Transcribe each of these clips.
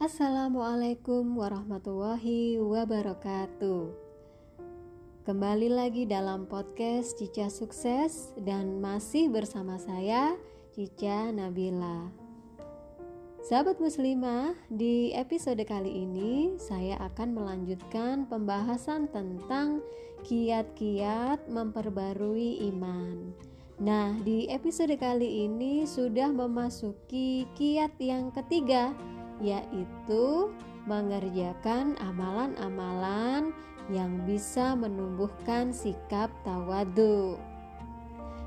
Assalamualaikum warahmatullahi wabarakatuh. Kembali lagi dalam podcast Cica Sukses dan masih bersama saya Cica Nabila. Sahabat muslimah, di episode kali ini saya akan melanjutkan pembahasan tentang kiat-kiat memperbarui iman. Nah, di episode kali ini sudah memasuki kiat yang ketiga yaitu mengerjakan amalan-amalan yang bisa menumbuhkan sikap tawadu.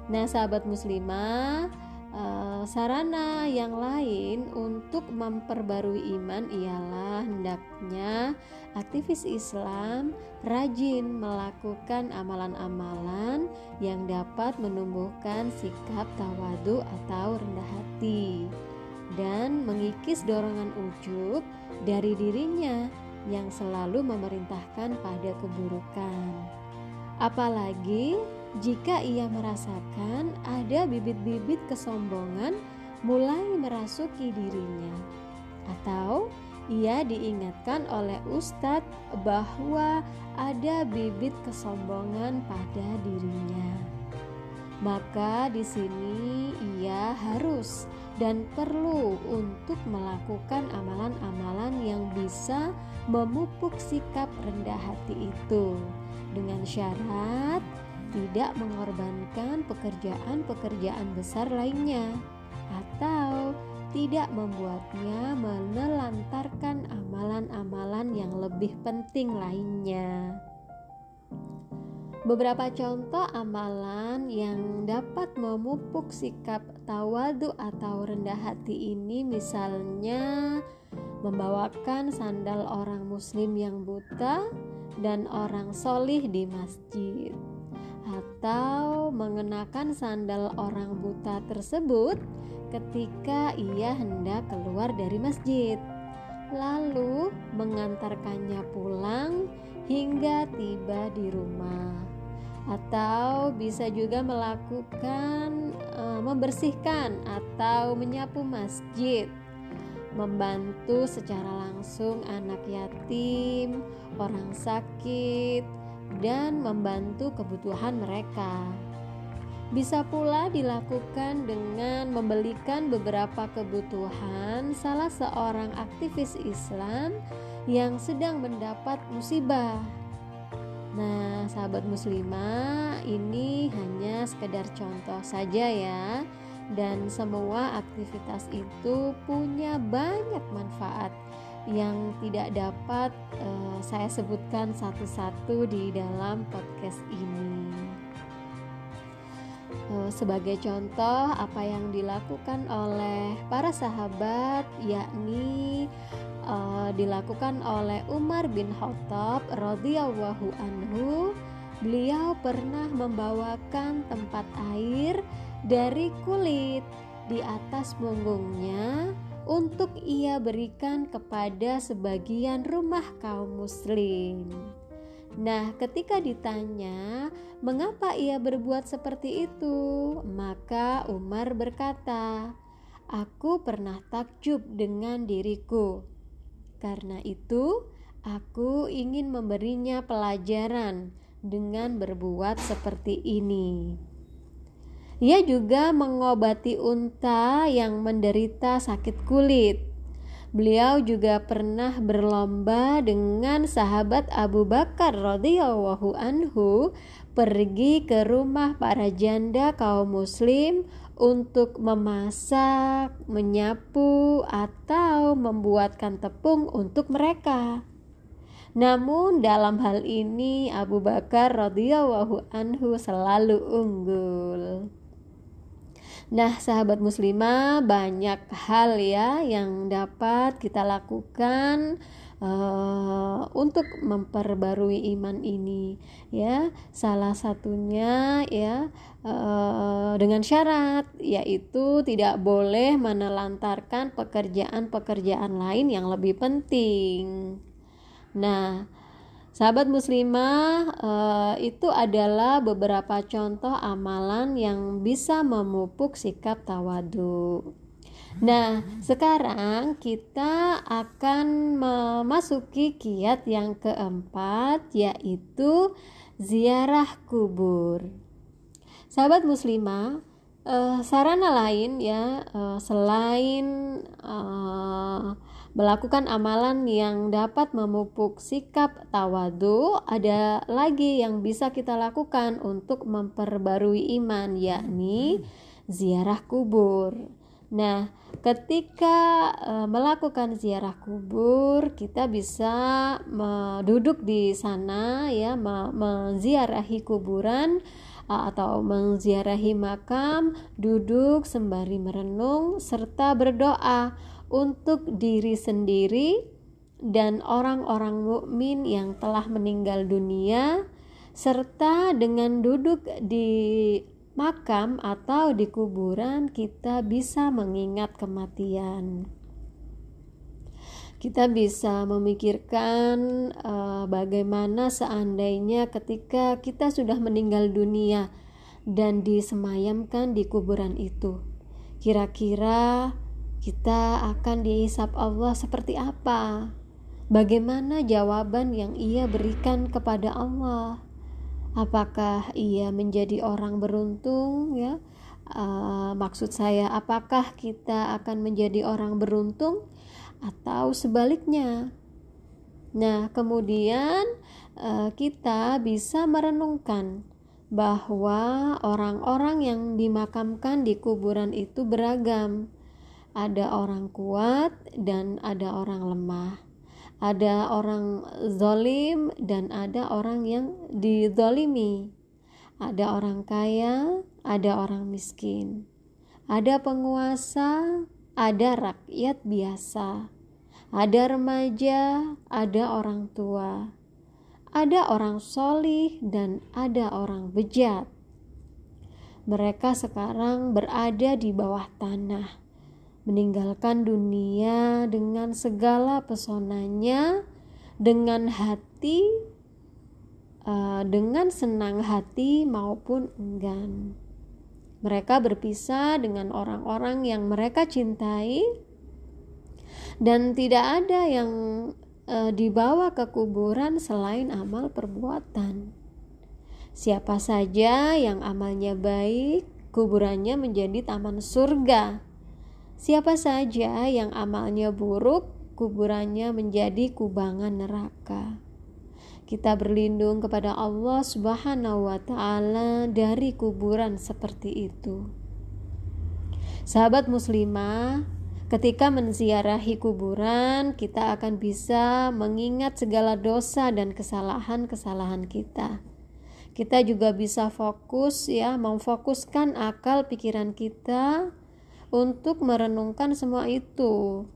Nah, sahabat muslimah, uh, sarana yang lain untuk memperbarui iman ialah hendaknya aktivis Islam rajin melakukan amalan-amalan yang dapat menumbuhkan sikap tawadu atau rendah hati dan mengikis dorongan ujub dari dirinya yang selalu memerintahkan pada keburukan. Apalagi jika ia merasakan ada bibit-bibit kesombongan mulai merasuki dirinya, atau ia diingatkan oleh ustadz bahwa ada bibit kesombongan pada dirinya. Maka di sini ia harus dan perlu untuk melakukan amalan-amalan yang bisa memupuk sikap rendah hati itu dengan syarat tidak mengorbankan pekerjaan-pekerjaan besar lainnya atau tidak membuatnya menelantarkan amalan-amalan yang lebih penting lainnya. Beberapa contoh amalan yang dapat memupuk sikap tawadu atau rendah hati ini misalnya membawakan sandal orang muslim yang buta dan orang solih di masjid atau mengenakan sandal orang buta tersebut ketika ia hendak keluar dari masjid. Lalu mengantarkannya pulang hingga tiba di rumah atau bisa juga melakukan e, membersihkan atau menyapu masjid, membantu secara langsung anak yatim, orang sakit, dan membantu kebutuhan mereka. Bisa pula dilakukan dengan membelikan beberapa kebutuhan salah seorang aktivis Islam yang sedang mendapat musibah Nah, sahabat muslimah, ini hanya sekedar contoh saja ya. Dan semua aktivitas itu punya banyak manfaat yang tidak dapat uh, saya sebutkan satu-satu di dalam podcast ini. Uh, sebagai contoh, apa yang dilakukan oleh para sahabat, yakni uh, dilakukan oleh Umar bin Khattab radhiyallahu anhu. Beliau pernah membawakan tempat air dari kulit di atas punggungnya untuk ia berikan kepada sebagian rumah kaum muslim. Nah, ketika ditanya mengapa ia berbuat seperti itu, maka Umar berkata, "Aku pernah takjub dengan diriku karena itu, aku ingin memberinya pelajaran dengan berbuat seperti ini. Ia juga mengobati unta yang menderita sakit kulit. Beliau juga pernah berlomba dengan sahabat Abu Bakar radhiyallahu anhu pergi ke rumah para janda kaum muslim untuk memasak, menyapu, atau membuatkan tepung untuk mereka. Namun dalam hal ini Abu Bakar radhiyallahu anhu selalu unggul. Nah, sahabat muslimah, banyak hal ya yang dapat kita lakukan uh, untuk memperbarui iman ini ya. Salah satunya ya uh, dengan syarat yaitu tidak boleh menelantarkan pekerjaan-pekerjaan lain yang lebih penting. Nah Sahabat muslimah, uh, itu adalah beberapa contoh amalan yang bisa memupuk sikap tawadu. Nah, sekarang kita akan memasuki kiat yang keempat yaitu ziarah kubur. Sahabat muslimah, uh, sarana lain ya uh, selain melakukan amalan yang dapat memupuk sikap tawadu, ada lagi yang bisa kita lakukan untuk memperbarui iman yakni ziarah kubur. Nah, ketika e, melakukan ziarah kubur, kita bisa duduk di sana ya, menziarahi kuburan. e, atau menziarahi makam, duduk sembari merenung serta berdoa untuk diri sendiri dan orang-orang mukmin yang telah meninggal dunia serta dengan duduk di makam atau di kuburan kita bisa mengingat kematian. Kita bisa memikirkan uh, bagaimana seandainya ketika kita sudah meninggal dunia dan disemayamkan di kuburan itu. Kira-kira kita akan dihisap Allah seperti apa? Bagaimana jawaban yang ia berikan kepada Allah? apakah ia menjadi orang beruntung ya uh, maksud saya apakah kita akan menjadi orang beruntung atau sebaliknya. Nah kemudian uh, kita bisa merenungkan bahwa orang-orang yang dimakamkan di kuburan itu beragam. Ada orang kuat dan ada orang lemah. Ada orang zolim dan ada orang yang dizolimi ada orang kaya ada orang miskin. Ada penguasa ada rakyat biasa. Ada remaja ada orang tua. Ada orang solih dan ada orang bejat. Mereka sekarang berada di bawah tanah meninggalkan dunia dengan segala pesonanya, dengan hati, uh, dengan senang hati maupun enggan. Mereka berpisah dengan orang-orang yang mereka cintai, dan tidak ada yang uh, dibawa ke kuburan selain amal perbuatan. Siapa saja yang amalnya baik, kuburannya menjadi taman surga Siapa saja yang amalnya buruk, kuburannya menjadi kubangan neraka. Kita berlindung kepada Allah Subhanahu wa taala dari kuburan seperti itu. Sahabat muslimah, ketika menziarahi kuburan, kita akan bisa mengingat segala dosa dan kesalahan-kesalahan kita. Kita juga bisa fokus ya, memfokuskan akal pikiran kita untuk merenungkan semua itu.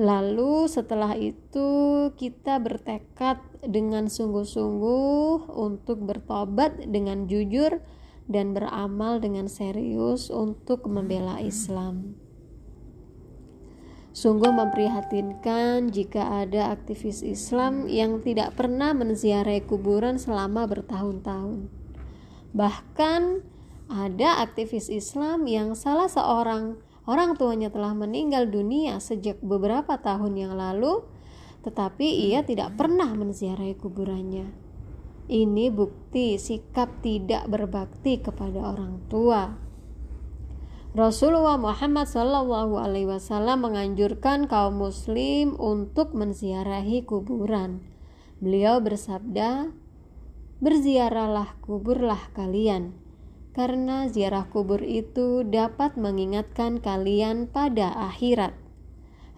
Lalu setelah itu kita bertekad dengan sungguh-sungguh untuk bertobat dengan jujur dan beramal dengan serius untuk membela Islam. Sungguh memprihatinkan jika ada aktivis Islam yang tidak pernah menziarahi kuburan selama bertahun-tahun. Bahkan ada aktivis Islam yang salah seorang orang tuanya telah meninggal dunia sejak beberapa tahun yang lalu, tetapi ia tidak pernah menziarahi kuburannya. Ini bukti sikap tidak berbakti kepada orang tua. Rasulullah Muhammad Shallallahu Alaihi Wasallam menganjurkan kaum Muslim untuk menziarahi kuburan. Beliau bersabda, "Berziarahlah kuburlah kalian." Karena ziarah kubur itu dapat mengingatkan kalian pada akhirat.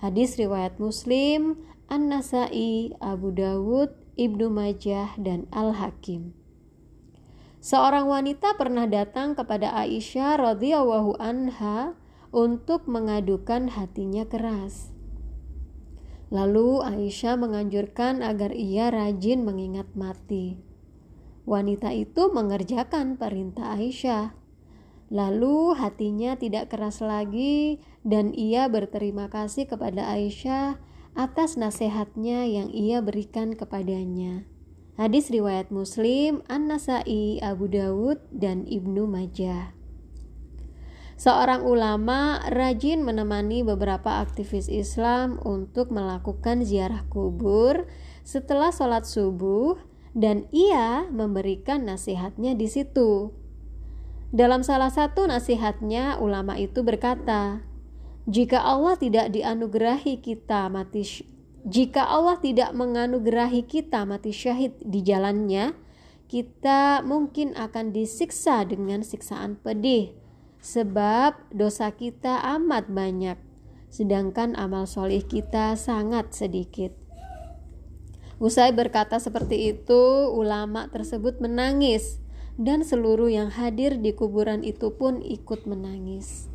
Hadis riwayat Muslim, An-Nasai, Abu Dawud, Ibnu Majah, dan Al-Hakim. Seorang wanita pernah datang kepada Aisyah radhiyallahu anha untuk mengadukan hatinya keras. Lalu Aisyah menganjurkan agar ia rajin mengingat mati. Wanita itu mengerjakan perintah Aisyah. Lalu hatinya tidak keras lagi dan ia berterima kasih kepada Aisyah atas nasihatnya yang ia berikan kepadanya. Hadis riwayat Muslim, An-Nasai, Abu Dawud, dan Ibnu Majah. Seorang ulama rajin menemani beberapa aktivis Islam untuk melakukan ziarah kubur setelah sholat subuh dan ia memberikan nasihatnya di situ. Dalam salah satu nasihatnya, ulama itu berkata, "Jika Allah tidak dianugerahi kita mati jika Allah tidak menganugerahi kita mati syahid di jalannya, kita mungkin akan disiksa dengan siksaan pedih sebab dosa kita amat banyak, sedangkan amal solih kita sangat sedikit. Usai berkata seperti itu, ulama tersebut menangis, dan seluruh yang hadir di kuburan itu pun ikut menangis.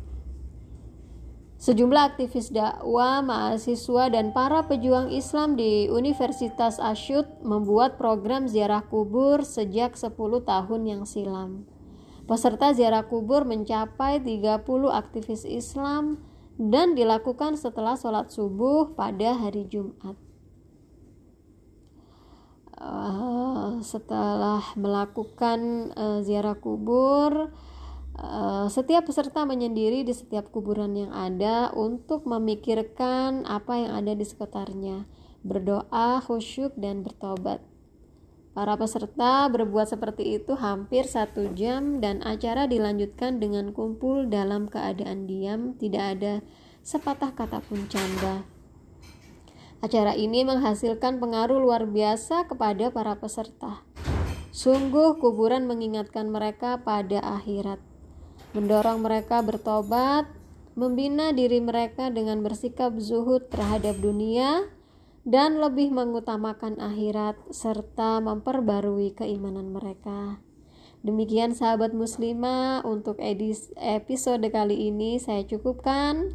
Sejumlah aktivis dakwah, mahasiswa, dan para pejuang Islam di Universitas Asyut membuat program ziarah kubur sejak 10 tahun yang silam. Peserta ziarah kubur mencapai 30 aktivis Islam dan dilakukan setelah sholat subuh pada hari Jumat. Uh, setelah melakukan uh, ziarah kubur, uh, setiap peserta menyendiri di setiap kuburan yang ada untuk memikirkan apa yang ada di sekitarnya, berdoa, khusyuk, dan bertobat. Para peserta berbuat seperti itu hampir satu jam dan acara dilanjutkan dengan kumpul dalam keadaan diam, tidak ada sepatah kata pun canda. Acara ini menghasilkan pengaruh luar biasa kepada para peserta. Sungguh kuburan mengingatkan mereka pada akhirat, mendorong mereka bertobat, membina diri mereka dengan bersikap zuhud terhadap dunia, dan lebih mengutamakan akhirat serta memperbarui keimanan mereka. Demikian sahabat muslimah untuk episode kali ini saya cukupkan.